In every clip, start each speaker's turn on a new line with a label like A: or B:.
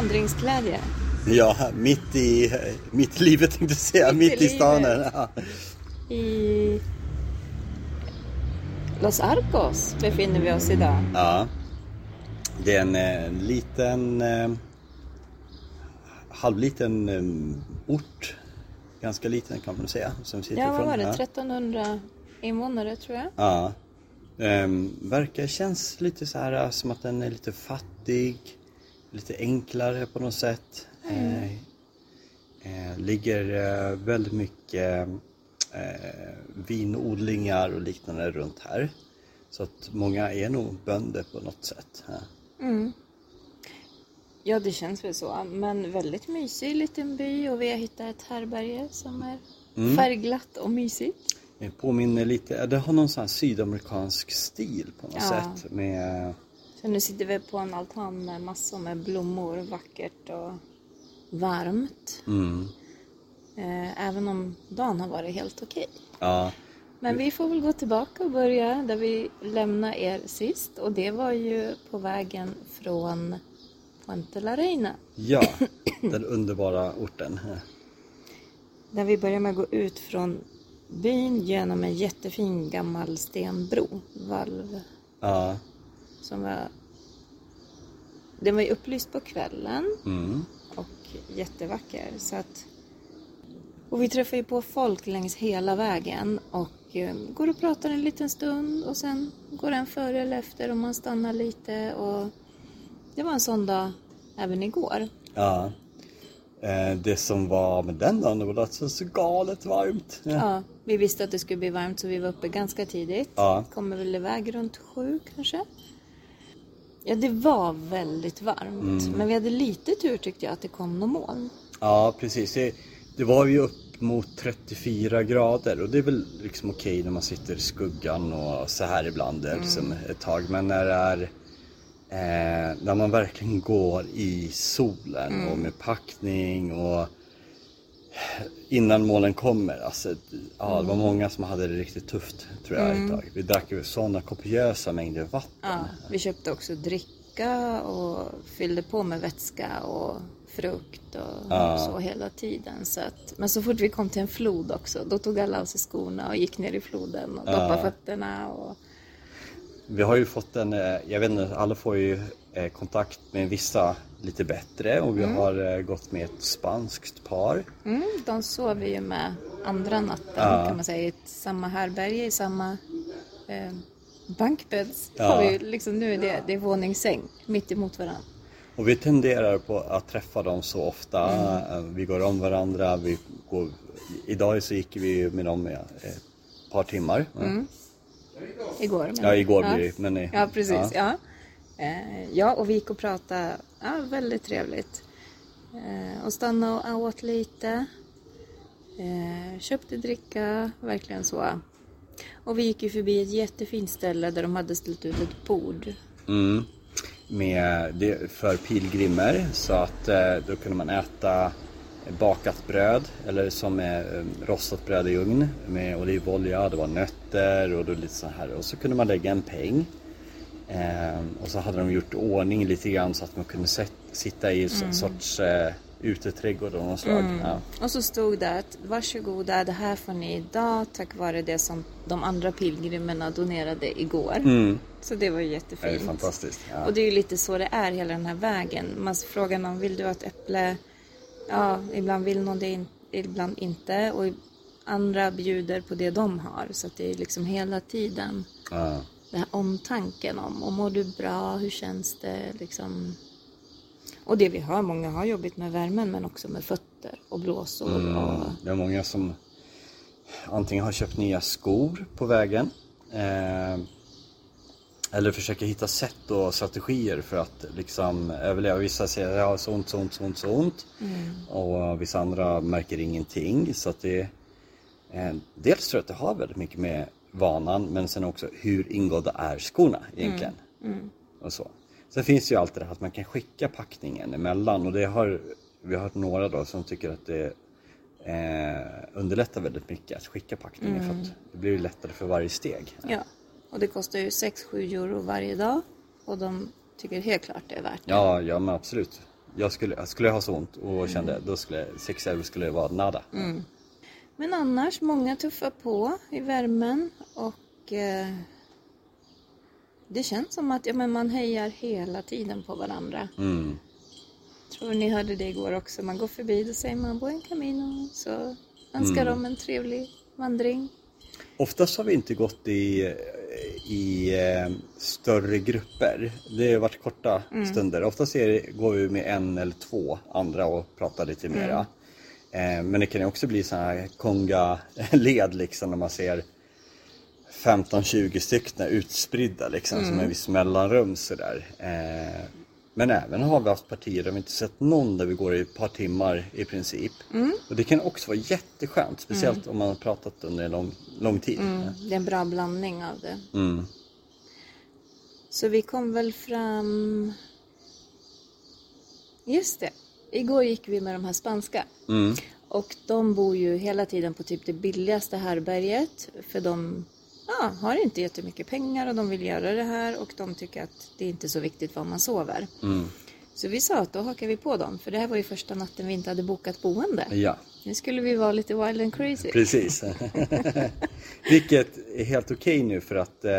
A: Här vandringsglädje.
B: Ja, mitt i, mitt i livet tänkte jag säga,
A: Mitt i
B: mitt, i stan.
A: livet.
B: Ja.
A: I Los Arcos befinner vi oss idag.
B: ja. Det är en, eh, liten, eh, halvliten eh, ort. Ganska liten kan man säga. Som sitter
A: Ja, vad var det?
B: Ja.
A: 1300 invånare tror jag.
B: Ja. Ehm, verkar, känns lite så här eh, som att den är lite fattig. Lite enklare på något sätt. Eh, eh, ligger eh, väldigt mycket eh, vinodlingar och liknande runt här. Så att många är nog bönder på något sätt. Ja.
A: Ja, det känns väl så. Men väldigt mysig liten by och vi har hittat ett härberge som är färgglatt och mysigt.
B: Det påminner lite, det har någon sån här sydamerikansk stil på något
A: Ja.
B: sätt. Med,
A: Så nu sitter vi på en altan med massor med blommor, vackert och varmt.
B: mm,
A: Eh, Även om dagen har varit helt okej.
B: ja,
A: Men vi får väl gå tillbaka och börja där vi lämnade er sist. Och det var ju på vägen från Puente la Reina.
B: ja, den underbara orten.
A: Där vi börjar med att gå ut från byn genom en jättefin gammal stenbro. Valv.
B: Ja,
A: Som var... Den var ju upplyst på kvällen.
B: mm.
A: och jättevacker. Så att, och vi träffar ju på folk längs hela vägen och eh, går och pratar en liten stund och sen går en före eller efter och man stannar lite och det var en sån dag även igår.
B: Ja. Eh, Det som var med den dagen, det var så galet varmt.
A: Ja, vi visste att det skulle bli varmt så vi var uppe ganska tidigt.
B: Ja.
A: Kommer väl iväg runt sju kanske. Ja, det var väldigt varmt. Men vi hade lite tur tyckte jag att det kom någon moln.
B: Ja, precis. Det, det var ju upp mot 34 grader och det är väl liksom okej när man sitter i skuggan och så här ibland mm. liksom ett tag. Men när det är eh, när man verkligen går i solen och med packning och innan målen kommer. Alltså, ja, det var många som hade det riktigt tufft tror jag ett tag. Vi drack ju sådana kopiösa mängder vatten.
A: Ja, vi köpte också dricka och fyllde på med vätska och frukt och så hela tiden. Så att, men så fort vi kom till en flod också, då tog alla av sig skorna och gick ner i floden och doppade fötterna. Och,
B: Vi har ju fått en, eh, jag vet inte, alla får ju eh, kontakt med vissa lite bättre och vi har eh, gått med ett spanskt par.
A: mm, de sov vi ju med andra natten kan man säga, i samma härberge, i samma eh, bankbädds.
B: Ja.
A: Har vi, ju liksom, nu är det, det är våningssäng mitt emot varandra.
B: Och vi tenderar på att träffa dem så ofta. Eh, Vi går om varandra. Vi går, idag så gick vi med dem ett par timmar.
A: Igår. men-
B: Ja, igår blir det, men i-
A: Ja, precis.
B: ja.
A: Ja. Eh, ja, och vi gick och pratade. Ja, väldigt trevligt. Eh, och stannade och åt lite. Eh, köpte dricka, verkligen så. Och vi gick ju förbi ett jättefint ställe där de hade ställt ut ett bord.
B: Mm. Med, det, för pilgrimer så att eh, då kunde man äta bakat bröd eller som är eh, rostat bröd i ugn med olivolja, det var nötter och då lite så här och så kunde man lägga en peng. Eh, och så hade de gjort ordning lite grann så att man kunde set, sitta i en sorts eh, uteträdgård av något slag. Ja.
A: Och så stod det att varsågoda, det här får ni idag tack vare det som de andra pilgrimerna donerade igår. Så det var ju
B: Det är
A: jättefint.
B: fantastiskt. Ja.
A: Och det är ju lite så det är hela den här vägen. Man frågar någon, vill du ha ett äpple? Ja, ibland vill någon det, in- ibland inte. Och andra bjuder på det de har. Så att det är liksom hela tiden
B: Ja.
A: den här omtanken om, och mår du bra, hur känns det liksom. Och det vi hör, många har jobbigt med värmen men också med fötter och blåsor. Och,
B: Det är många som antingen har köpt nya skor på vägen eh, eller försöker hitta sätt och strategier för att liksom överleva. Vissa säger har så ont, så ont, så ont, så ont. Och vissa andra märker ingenting. Så att det, eh, dels tror jag att det har väldigt mycket med vanan men sen också hur ingådda är skorna egentligen. Och så. Sen finns det ju alltid det här att man kan skicka packningen emellan och det har vi har hört några då som tycker att det eh, underlättar väldigt mycket att skicka packningen för att det blir lättare för varje steg.
A: ja. Och det kostar ju 6-7 euro varje dag. Och de tycker helt klart det är värt det.
B: Ja, ja men absolut. Jag skulle, skulle jag ha så ont och kände då skulle 6 euro skulle vara nada.
A: Men annars, många tuffar på i värmen och eh, det känns som att ja, men man hejar hela tiden på varandra.
B: Mm.
A: Tror ni hörde det igår också. Man går förbi då säger man buen camino. Så önskar de en trevlig vandring.
B: Oftast har vi inte gått i, i eh, större grupper. Det har varit korta stunder. Oftast är det, går vi med en eller två andra och pratar lite mera. Eh, men det kan ju också bli sådana här konga-led liksom när man ser 15-20 stycken utspridda liksom som en viss mellanrum sådär. Eh, men även har vi haft partier där vi inte sett någon där vi går i ett par timmar i princip. Och det kan också vara jätteskönt, speciellt om man har pratat under en lång, lång tid.
A: Mm, det är en bra blandning av det.
B: Mm.
A: Så vi kom väl fram... Just det. Igår gick vi med de här spanska.
B: Mm.
A: Och de bor ju hela tiden på typ det billigaste härberget. För de ja, har inte jättemycket pengar och de vill göra det här. Och de tycker att det är inte är så viktigt var man sover.
B: Mm.
A: Så vi sa att då hakar vi på dem. För det här var ju första natten vi inte hade bokat boende.
B: Ja,
A: Nu skulle vi vara lite wild and crazy.
B: precis. Vilket är helt okej nu för att eh,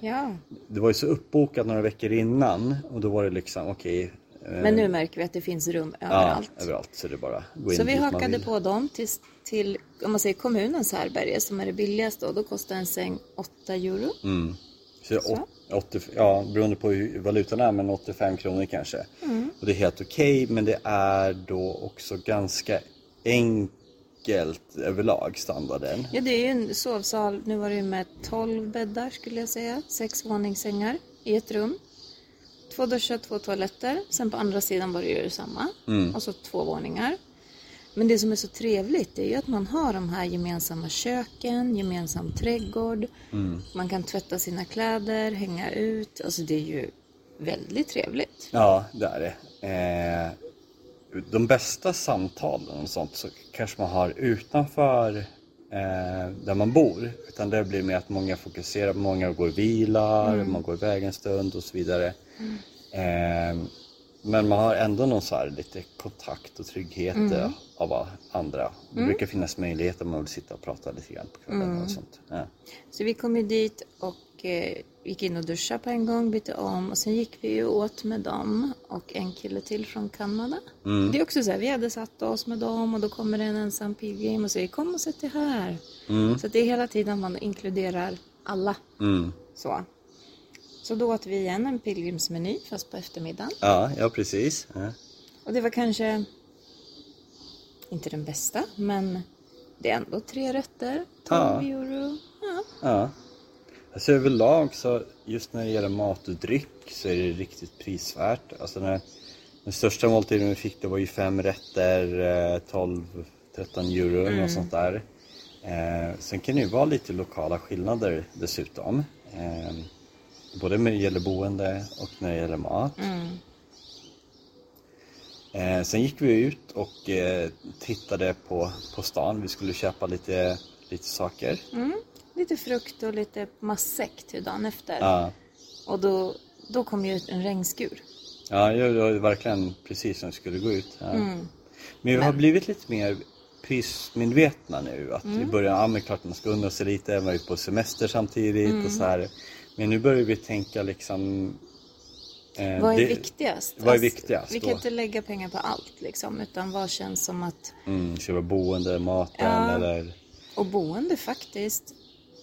A: Ja.
B: det var ju så uppbokat några veckor innan och då var det liksom okej. eh,
A: Men nu märker vi att det finns rum
B: ja,
A: överallt.
B: överallt. Så det bara gå in
A: Så vi hakade på dem till, till om man säger kommunens härberge som är det billigaste och då kostar en säng 8 euro.
B: Mm. Så,
A: Så.
B: åt- 80, ja, beroende på hur valutan är, men 85 kronor kanske.
A: Mm.
B: Och det är helt okej, men det är då också ganska enkelt överlag, standarden.
A: Ja, det är ju en sovsal. Nu var det ju med 12 bäddar skulle jag säga. Sex våningssängar i ett rum. Två duschar, två toaletter. Sen på andra sidan var det ju samma. Och så två våningar. Men det som är så trevligt är ju att man har de här gemensamma köken, gemensam trädgård. Man kan tvätta sina kläder, hänga ut. Alltså det är ju väldigt trevligt.
B: Ja, det är det. Eh, de bästa samtalen och sånt så kanske man har utanför eh, där man bor. Utan det blir mer att många fokuserar, många går och vilar, man går iväg en stund och så vidare. Eh, men man har ändå någon så här lite kontakt och trygghet eh, av andra. Det brukar finnas möjlighet om man vill sitta och prata lite grann på kvällen och sånt. Ja.
A: Så vi kom ju dit och eh, gick in och duschade på en gång, bytte om och sen gick vi ju åt med dem och en kille till från Kanada. Det är också så här, vi hade satt oss med dem och då kommer det en ensam pilgrim och säger kom och sätt dig här. Så att det är hela tiden man inkluderar alla.
B: Mm.
A: Så. Så då åt vi igen en pilgrimsmeny fast på eftermiddagen.
B: Ja, ja precis. Ja.
A: Och det var kanske inte den bästa men det är ändå tre rätter, 12
B: Ja.
A: euro. Ja.
B: Ja. Alltså överlag så just när det gäller mat och dryck så är det riktigt prisvärt. Alltså den, den största måltiden vi fick det var ju fem rätter, eh, 12-13 euro eller något sånt där. Eh, sen kan det ju vara lite lokala skillnader dessutom. Eh, både när det gäller boende och när det gäller mat. Eh, sen gick vi ut och eh, tittade på, på stan. Vi skulle köpa lite, lite saker.
A: Mm. Lite frukt och lite matsäck till dagen efter.
B: Ja.
A: Och då, då kom ju en regnskur.
B: Ja, det var verkligen precis som det skulle gå ut. Ja.
A: Mm.
B: Men vi har blivit lite mer prismedvetna nu. Att
A: Mm.
B: i början, ja men klart man ska unna sig lite, man är på semester samtidigt
A: Mm.
B: och så här. Men nu börjar vi tänka liksom... eh,
A: Vad är
B: det-
A: viktigast?
B: Vad är viktigast
A: Vi kan
B: då?
A: inte lägga pengar på allt liksom. Utan vad känns som att...
B: Mm, köpa boende, maten
A: Ja.
B: eller...
A: Och boende faktiskt.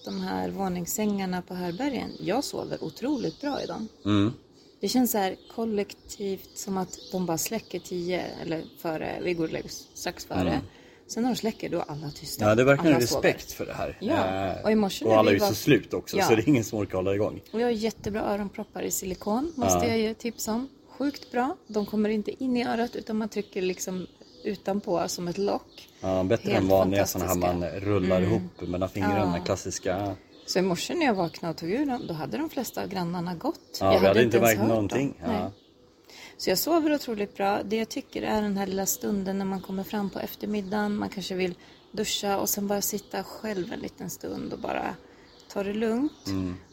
A: De här våningssängarna på härbergen. Jag sover otroligt bra i dem.
B: Mm.
A: Det känns så här kollektivt som att de bara släcker tio eller före. Vi går strax före. Sen när de släcker då är alla tysta.
B: Mm. Ja, det är verkligen
A: alla
B: respekt
A: sover.
B: för det här.
A: Ja,
B: Eh,
A: och i morse
B: och alla är ju
A: var-
B: så slut också,
A: Ja.
B: så det är ingen som orkar hålla igång.
A: Och jag har jättebra öronproppar i silikon, måste
B: Ja.
A: jag ju tipsa om. Sjukt bra. De kommer inte in i örat utan man trycker liksom utanpå som ett lock.
B: Ja, bättre
A: Helt
B: än vanliga sådana här man rullar ihop mellan fingrarna,
A: Ja.
B: klassiska.
A: Så i morse när jag vaknade och tog ur dem, då hade de flesta av grannarna gått.
B: Ja,
A: jag
B: vi hade inte
A: ens
B: märkt någonting. Ja.
A: Så jag sover otroligt bra. Det jag tycker är den här lilla stunden när man kommer fram på eftermiddagen. Man kanske vill duscha och sen bara sitta själv en liten stund och bara ta det lugnt.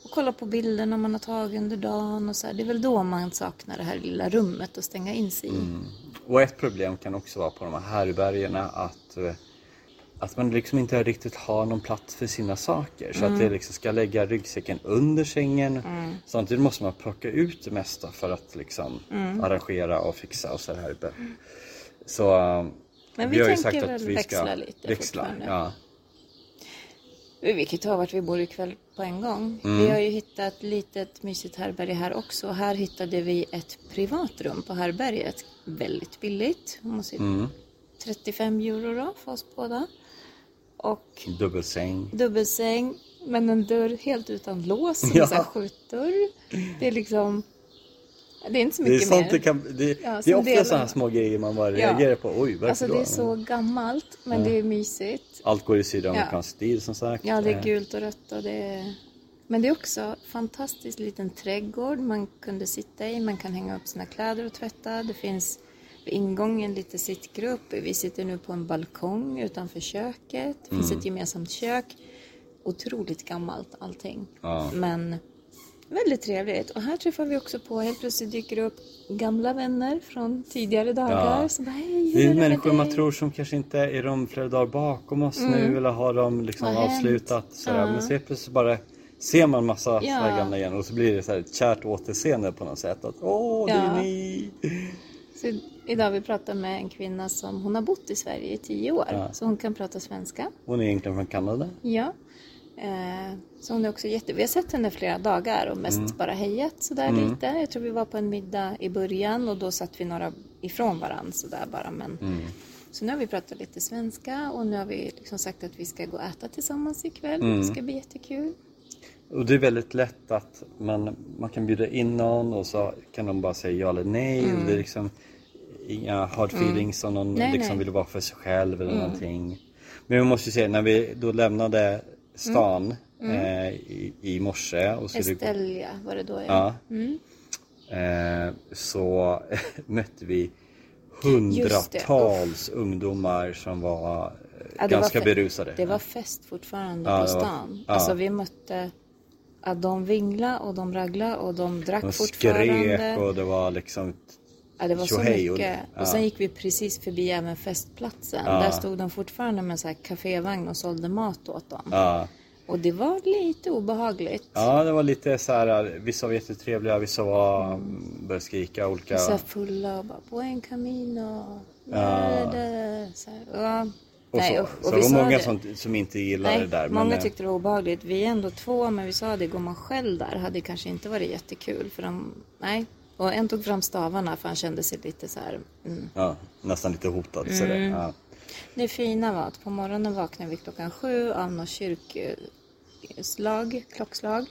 A: Och kolla på bilderna man har tagit under dagen och så här. Det är väl då man saknar det här lilla rummet att stänga in sig i.
B: Och ett problem kan också vara på de här härbergerna att, eh, att man liksom inte riktigt har någon plats för sina saker. Så att det liksom ska lägga ryggsäcken under sängen. Samtidigt måste man plocka ut det mesta för att liksom arrangera och fixa och så här. Så eh,
A: Men vi
B: har ju sagt att vi ska
A: växla lite
B: växla. Ja.
A: Vi kan ta vart vi bor ikväll på en gång.
B: Mm.
A: Vi har ju hittat ett litet mysigt härberge här också. Här hittade vi ett privatrum på härberget. Väldigt billigt. Om man säger
B: Mm.
A: 35 euro då för oss båda. Och
B: Dubbelsäng.
A: dubbelsäng. Men en dörr helt utan lås. Som
B: Ja.
A: en skjutdörr. Det är liksom... Det är inte så
B: Det är,
A: mycket
B: sånt
A: mer.
B: det, kan, det, det
A: Ja,
B: är
A: som
B: ofta sådana små grejer man bara
A: Ja.
B: reagerar på. Oj, varför
A: Alltså
B: då?
A: det är så gammalt. Men det är mysigt.
B: Allt går i sydamerikansk stil som sagt.
A: Ja, det är
B: Eh,
A: gult och rött och det är... Men det är också fantastiskt liten trädgård man kunde sitta i. Man kan hänga upp sina kläder och tvätta. Det finns ingången lite sittgrupp. Vi sitter nu på en balkong utanför köket. Det finns ett gemensamt kök. Otroligt gammalt allting.
B: Ja.
A: Men väldigt trevligt. Och här träffar vi också på, helt plötsligt dyker det upp gamla vänner från tidigare dagar.
B: Ja.
A: Som bara, hej,
B: Det är människor man
A: dig?"
B: tror som kanske inte är de flera dagar bakom oss nu eller har de liksom
A: Mm. Har
B: avslutat. Sådär.
A: Ja.
B: Men så helt plötsligt bara ser man massa
A: Ja.
B: gamla igen och så blir det så här ett kärt återseende på något sätt. Att åh, det är ni!
A: Så idag vi pratar med en kvinna som hon har bott i Sverige i tio år.
B: Ja.
A: Så hon kan prata svenska.
B: Hon är egentligen från Kanada.
A: Ja. Eh, så hon är också jätte... Vi har sett henne flera dagar och mest
B: Mm.
A: bara hejat sådär lite. Jag tror vi var på en middag i början och då satt vi några ifrån varandra sådär bara. Men...
B: Mm.
A: Så nu har vi pratat lite svenska och nu har vi liksom sagt att vi ska gå och äta tillsammans ikväll.
B: Mm.
A: Det ska bli jättekul.
B: Och det är väldigt lätt att man, man kan bjuda in någon och så kan de bara säga ja eller nej. Och det är liksom inga hard feelings om någon
A: Mm. Nej,
B: liksom
A: nej.
B: vill vara för sig själv eller någonting. Men vi måste ju säga, när vi då lämnade stan eh, i, i morse och gå
A: Estelia var det då
B: Ja.
A: ja. Mm.
B: Eh, så mötte vi hundratals ungdomar som var eh,
A: Ja,
B: ganska
A: var
B: berusade.
A: Det var fest fortfarande
B: Ja,
A: på stan.
B: ja.
A: Alltså vi mötte att de vingla och de ragla och de drack
B: De
A: fortfarande.
B: skrek och det var liksom
A: Ja, det var så
B: och-
A: mycket.
B: ja.
A: Och sen gick vi precis förbi även festplatsen. Där stod de fortfarande med så här kafévagn och sålde mat åt dem. Och det var lite obehagligt.
B: ja det var lite så här. vissa var jättetrevliga, vissa var,
A: Mm.
B: började skrika olika.
A: Så här fulla och bara buen camino.
B: Ja.
A: Värde. Så här, ja.
B: och
A: Nej,
B: så, så
A: Och
B: det
A: vi
B: var många
A: det.
B: som, som inte gillade
A: Nej,
B: det där.
A: många
B: men, eh,
A: tyckte det var obehagligt. Vi är ändå två, men vi sa det, går man själv där hade det kanske inte varit jättekul. För de, nej. Och en tog fram stavarna för han kände sig lite så här. Mm.
B: ja, nästan lite hotad. Så det, ja.
A: Det fina var att på morgonen vaknade vi klockan sju av något kyrkslag, klockslag.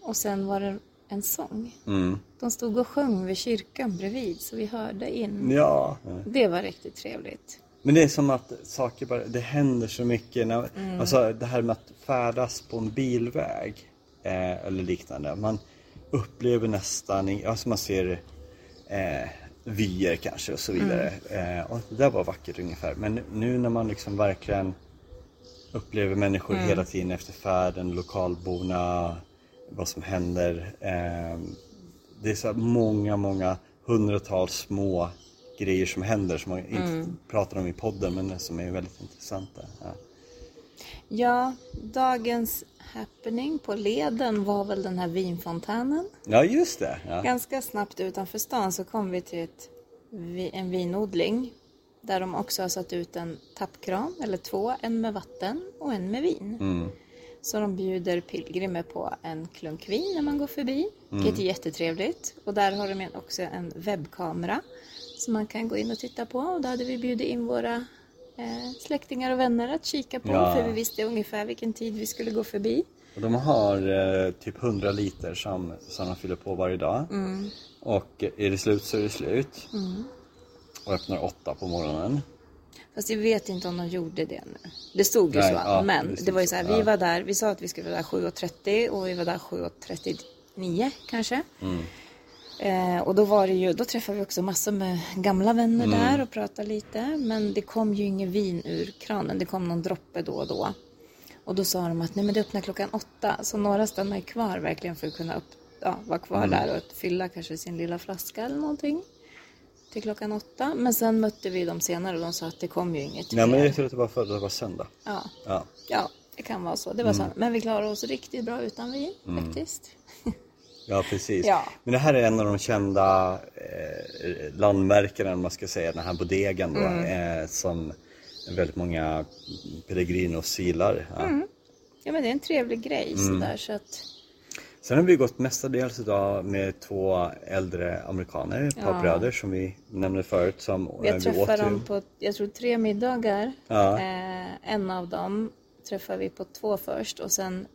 A: Och sen var det en sång.
B: Mm.
A: De stod och sjöng vid kyrkan bredvid så vi hörde in.
B: ja.
A: Det var riktigt trevligt.
B: Men det är som att saker bara, det händer så mycket. När,
A: Mm.
B: Alltså det här med att färdas på en bilväg eh, eller liknande. Man upplever nästan, alltså man ser eh, vyer kanske och så vidare.
A: Mm.
B: Eh, och det där var vackert ungefär. Men nu när man liksom verkligen upplever människor
A: Mm.
B: hela tiden efter färden, lokalborna, vad som händer. Eh, det är så många, många hundratals små grejer som händer som man inte
A: Mm.
B: pratar om i podden men som är väldigt intressanta. Ja.
A: Ja, dagens happening på leden var väl den här vinfontänen.
B: Ja, just det. Ja.
A: Ganska snabbt utanför stan så kom vi till ett, en vinodling där de också har satt ut en tappkran, eller två, en med vatten och en med vin.
B: Mm.
A: Så de bjuder pilgrimer på en klunk vin när man går förbi, vilket är jättetrevligt. Och där har de också en webbkamera som man kan gå in och titta på. Och då hade vi bjudit in våra släktingar och vänner att kika på,
B: Ja.
A: för vi visste ungefär vilken tid vi skulle gå förbi.
B: Och de har eh, typ 100 liter som, som de fyller på varje dag.
A: Mm.
B: Och är det slut så är det slut. Och öppnar åtta på morgonen.
A: Fast jag vet inte om de gjorde det nu. Det stod ju
B: Nej,
A: så.
B: ja,
A: men
B: det
A: det, var ju
B: så,
A: så här, vi
B: ja.
A: var där, vi sa att vi skulle vara där 7.30 och vi var där 7.39 kanske.
B: Mm.
A: Eh, och då var det ju, då träffade vi också massor med gamla vänner
B: Mm.
A: där och pratade lite. Men det kom ju ingen vin ur kranen, det kom någon droppe då och då. Och då sa de att nej men det öppnar klockan åtta. Så några stannar ju kvar verkligen för att kunna upp, ja, vara kvar
B: Mm.
A: där och fylla kanske sin lilla flaska eller någonting. Till klockan åtta. Men sen mötte vi dem senare och de sa att det kom ju inget
B: Nej men jag tror att det var för att det var söndag.
A: Ja.
B: Ja.
A: ja, det kan vara så. Det var så. Men vi klarade oss riktigt bra utan vin faktiskt.
B: Ja precis.
A: Ja.
B: Men det här är en av de kända eh, landmärkena, man ska säga, den här bodegan då,
A: Mm.
B: eh, som väldigt många peregrinos gillar. Ja.
A: Mm. Ja men det är en trevlig grej
B: Mm.
A: sådär så att
B: Sen har vi gått mestadels idag med två äldre amerikaner, ett par
A: Ja.
B: bröder som vi nämnde förut. Som
A: Vi
B: eh,
A: har
B: åt
A: träffat
B: ju-
A: dem på, jag tror tre middagar.
B: Ja.
A: Eh, en av dem träffade vi på två först och sen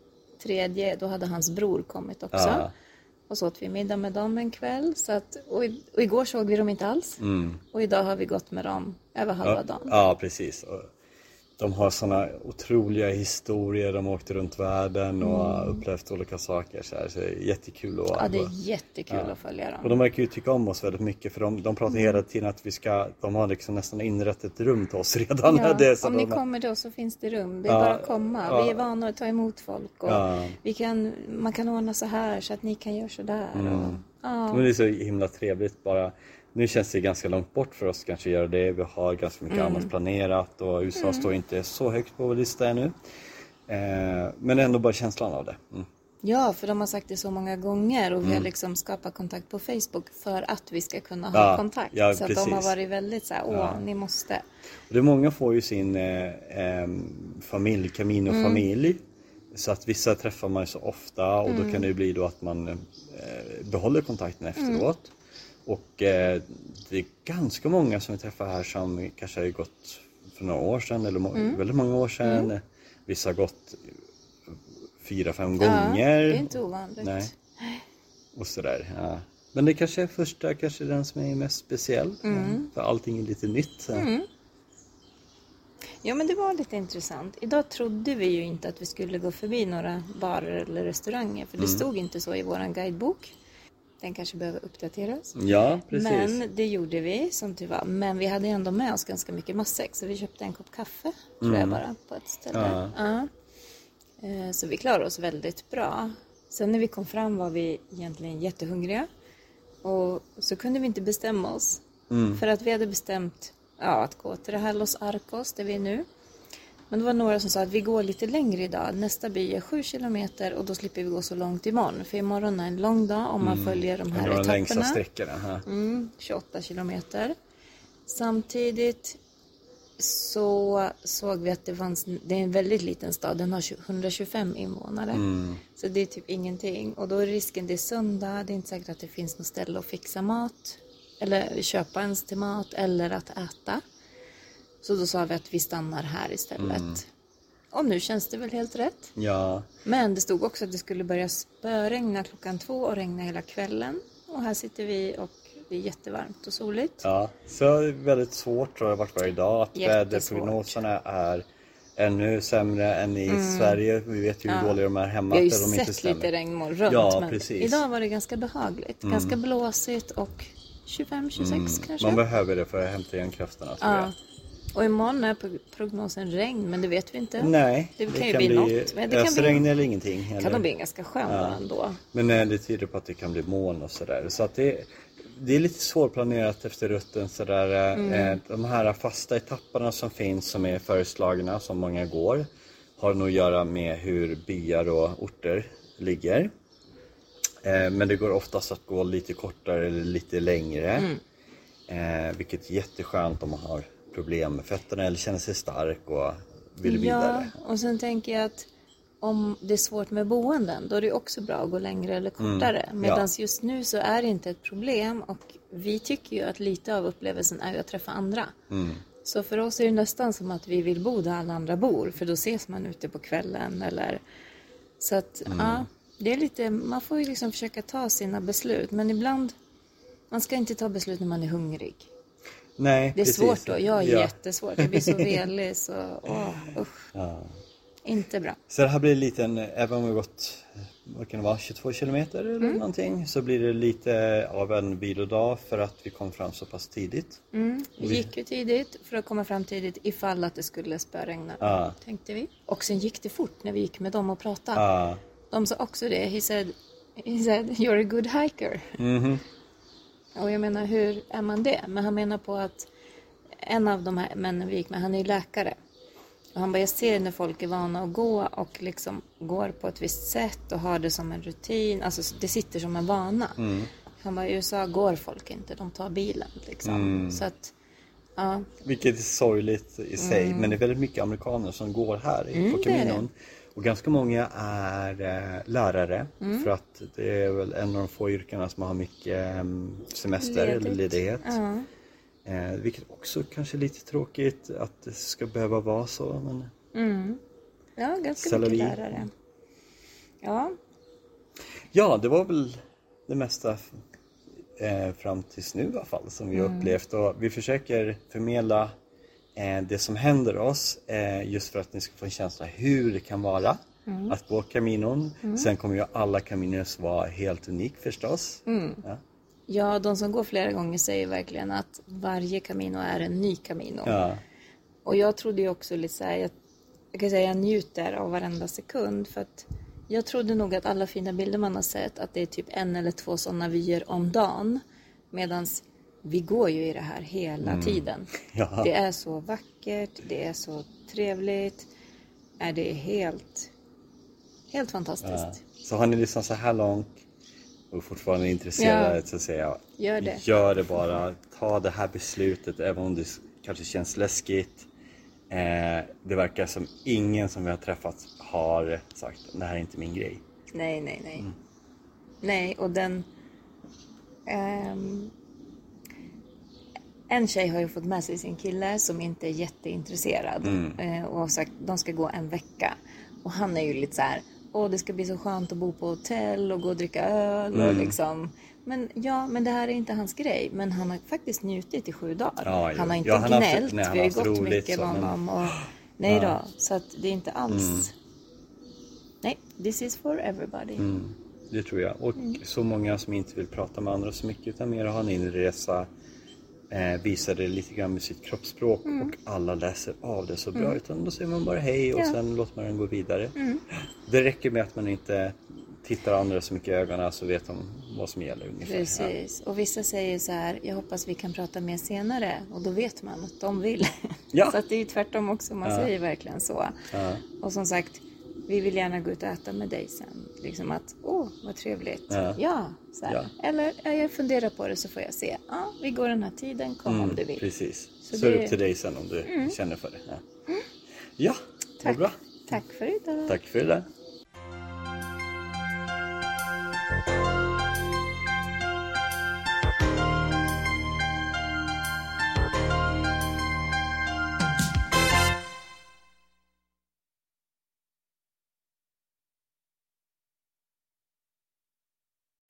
A: tredje, då hade hans bror kommit också.
B: Ja.
A: Och så åt vi middag med dem en kväll. Så att, och, i- och igår såg vi dem inte alls.
B: Mm.
A: Och idag har vi gått med dem över halva dagen.
B: Ja, precis. Och de har sådana otroliga historier. De har åkt runt världen och upplevt olika saker. Så, här, så det är jättekul att
A: Mm. Ja, det är jättekul att följa dem.
B: Och de verkar ju tycka om oss väldigt mycket för de, de pratar hela tiden att vi ska, de har liksom nästan inrett ett rum till oss redan.
A: Ja,
B: det
A: om ni
B: de,
A: kommer då så finns det rum. Det är
B: Ja,
A: bara att komma.
B: ja.
A: Vi är vana att ta emot folk. Och
B: Ja.
A: vi kan, man kan ordna så här så att ni kan göra så där.
B: Mm.
A: Och, ja.
B: Men det är så himla trevligt bara. Nu känns det ganska långt bort för oss kanske att göra det. Vi har ganska mycket
A: Mm.
B: annat planerat och USA står inte så högt på vår lista ännu. Eh, men ändå bara känslan av det. Mm.
A: Ja, för de har sagt det så många gånger och vi
B: Mm.
A: har liksom skapat kontakt på Facebook för att vi ska kunna ha
B: Ja,
A: kontakt.
B: ja,
A: så de har varit väldigt så här, åh, ni måste.
B: Och det många får ju sin eh, eh, familj, Camino-familj. Så att vissa träffar man ju så ofta och då kan det ju bli då att man eh, behåller kontakten efteråt. Och eh, det är ganska många som vi träffar här som kanske har gått för några år sedan eller må- väldigt många år sedan. Vissa har gått fyra, fem
A: Ja,
B: gånger.
A: det är inte ovanligt.
B: Nej. Och sådär. Ja. Men det kanske är första, kanske den som är mest speciell. För allting är lite nytt. Så.
A: Ja, men det var lite intressant. Idag trodde vi ju inte att vi skulle gå förbi några barer eller restauranger, för det
B: Mm.
A: stod inte så i vår guidebok. Den kanske behöver uppdateras.
B: Ja, precis.
A: Men det gjorde vi, som tur var. Men vi hade ändå med oss ganska mycket matsäck, så vi köpte en kopp kaffe, tror jag bara, på ett ställe.
B: Mm. Ja.
A: Ja. Eh, Så vi klarade oss väldigt bra. Sen när vi kom fram var vi egentligen jättehungriga. Och så kunde vi inte bestämma oss.
B: Mm.
A: För att vi hade bestämt ja, att gå till det här Los Arcos, där vi är nu. Men det var några som sa att vi går lite längre idag. Nästa by är sju kilometer och då slipper vi gå så långt imorgon. För imorgon är en lång dag om man följer de här
B: Mm. Var de längsta
A: etapperna.
B: sträckorna.
A: Mm, 28 kilometer. Samtidigt så såg vi att det fanns, det är en väldigt liten stad, den har 20 125 invånare.
B: Mm.
A: Så det är typ ingenting. Och då är risken, det är söndag, det är inte säkert att det finns något ställe att fixa mat. Eller köpa ens till mat, eller att äta. Så då sa vi att vi stannar här istället.
B: Mm.
A: Och nu känns det väl helt rätt.
B: ja.
A: Men det stod också att det skulle börja spöregna klockan två och regna hela kvällen. Och här sitter vi och det är jättevarmt och soligt.
B: Ja, så väldigt svårt tror jag vart varje dag att väderprognoserna är ännu sämre än i Sverige. Vi vet ju hur dåliga de är hemma.
A: Mm. Vi har ju
B: de
A: sett lite regnmoln runt
B: Ja,
A: men
B: precis. Mm.
A: idag var det ganska behagligt. Ganska blåsigt och 25-26 kanske.
B: Man behöver det för att hämta igen krafterna
A: ja. Och imorgon är prog- prognosen regn men det vet vi inte.
B: Nej,
A: Det kan ju bli något, men det kan
B: ösregn
A: bli-
B: eller ingenting.
A: kan
B: eller?
A: nog bli ganska skön dag ändå.
B: Men eh, det tyder på att det kan bli moln och sådär. Så att det, det är lite svårplanerat efter rutten sådär. eh,
A: Mm.
B: Eh, de här fasta etapperna som finns som är föreslagna, som många går, har nog att göra med hur byar och orter ligger. Men det går oftast att gå lite kortare eller lite längre.
A: Mm.
B: Vilket är jätteskönt om man har problem med fötterna eller känner sig stark och vill vidare.
A: Ja, och sen tänker jag att om det är svårt med boenden, då är det också bra att gå längre eller kortare.
B: Mm.
A: Medan just nu så är det inte ett problem och vi tycker ju att lite av upplevelsen är att träffa andra.
B: Mm.
A: Så för oss är det nästan som att vi vill bo där alla andra bor, för då ses man ute på kvällen eller... Så att,
B: Mm.
A: ja, det är lite, man får ju liksom försöka ta sina beslut, men ibland, man ska inte ta beslut när man är hungrig.
B: Nej,
A: Det är
B: precis.
A: svårt då, jag är
B: Ja.
A: jättesvårt, jag blir så velig så, åh, usch.
B: Ja.
A: Inte bra.
B: Så det här blir lite en, även om vi gått vad kan det vara, 22 kilometer eller
A: Mm.
B: någonting. Så blir det lite av en vilodag för att vi kom fram så pass tidigt.
A: Mm. Vi gick ju tidigt för att komma fram tidigt ifall att det skulle spöregna.
B: Ja.
A: Tänkte vi. Och sen gick det fort när vi gick med dem och pratade.
B: Ja.
A: De sa också det. He said, he said you're a good hiker.
B: Mhm.
A: Och jag menar hur är man det? Men han menar på att en av de här männen vi gick med, han är ju läkare. Och han bara, jag ser när folk är vana att gå och liksom går på ett visst sätt och har det som en rutin. Alltså det sitter som en vana. Han bara, i USA går folk inte, de tar bilen liksom. Så att, ja.
B: Vilket är sorgligt i sig, men det är väldigt mycket amerikaner som går här
A: Mm,
B: på
A: det är
B: Caminon. Och ganska många är eh, lärare
A: Mm.
B: för att det är väl en av de få yrkena som har mycket eh, semester eller ledighet.
A: Ja.
B: Eh, vilket också kanske är lite tråkigt att det ska behöva vara så. Men...
A: Mm. Ja, ganska
B: Salari.
A: mycket lärare. Ja,
B: Ja, det var väl det mesta eh, fram tills nu i alla fall som vi har upplevt. Och vi försöker förmedla eh, det som händer oss eh, just för att ni ska få en känsla hur det kan vara att gå Caminon. Sen kommer ju alla Caminos vara helt unik förstås. Ja.
A: ja, de som går flera gånger säger verkligen att varje Camino är en ny Camino.
B: Ja.
A: Och jag trodde ju också lite så här, jag, jag kan säga jag njuter av varenda sekund för att jag trodde nog att alla fina bilder man har sett att det är typ en eller två sådana vyer om dagen. Medans vi går ju i det här hela tiden.
B: Ja.
A: Det är så vackert, det är så trevligt. Är det är helt, helt fantastiskt.
B: Ja. Så har ni lyssnat så här långt och fortfarande är intresserade
A: Ja.
B: så säger jag
A: Gör det.
B: Gör det bara. Ta det här beslutet även om det kanske känns läskigt. Eh, det verkar som ingen som vi har träffat har sagt det här är inte min grej.
A: Nej, nej, nej. Nej, och den... ehm, en tjej har ju fått med sig sin kille som inte är jätteintresserad. Eh, och har sagt de ska gå en vecka. Och han är ju lite så här, åh det ska bli så skönt att bo på hotell och gå och dricka öl och liksom. Men ja, men det här är inte hans grej. Men han har faktiskt njutit i sju dagar.
B: Ja,
A: han har inte
B: Ja, han har haft-
A: gnällt.
B: nej, han
A: Vi har ju
B: har
A: gått
B: roligt
A: mycket med
B: men-
A: honom. Och, nej då, så att det är inte alls... Nej, this is for everybody.
B: Mm, det tror jag. Och så många som inte vill prata med andra så mycket utan mer ha en inre resa. Eh, visar det lite grann med sitt kroppsspråk och alla läser av det så bra. Utan då säger man bara hej och
A: Ja.
B: sen låter man den gå vidare. Det räcker med att man inte tittar andra så mycket i ögonen så vet de vad som gäller ungefär.
A: Precis. Och vissa säger så här, jag hoppas vi kan prata mer senare. Och då vet man att de vill.
B: Ja.
A: så att det är tvärtom också, man
B: Ja.
A: säger verkligen så.
B: Ja.
A: Och som sagt, vi vill gärna gå ut och äta med dig sen. Liksom att, vad trevligt.
B: Ja.
A: så här.
B: Ja.
A: Eller, ja, jag funderar på det så får jag se. Ja, vi går den här tiden, kom om du vill.
B: Mm, Precis.
A: Så
B: Så, är det
A: det-
B: upp till dig sen om du känner för det. Ja, ja
A: Tack.
B: bra.
A: Tack för idag.
B: Tack för där.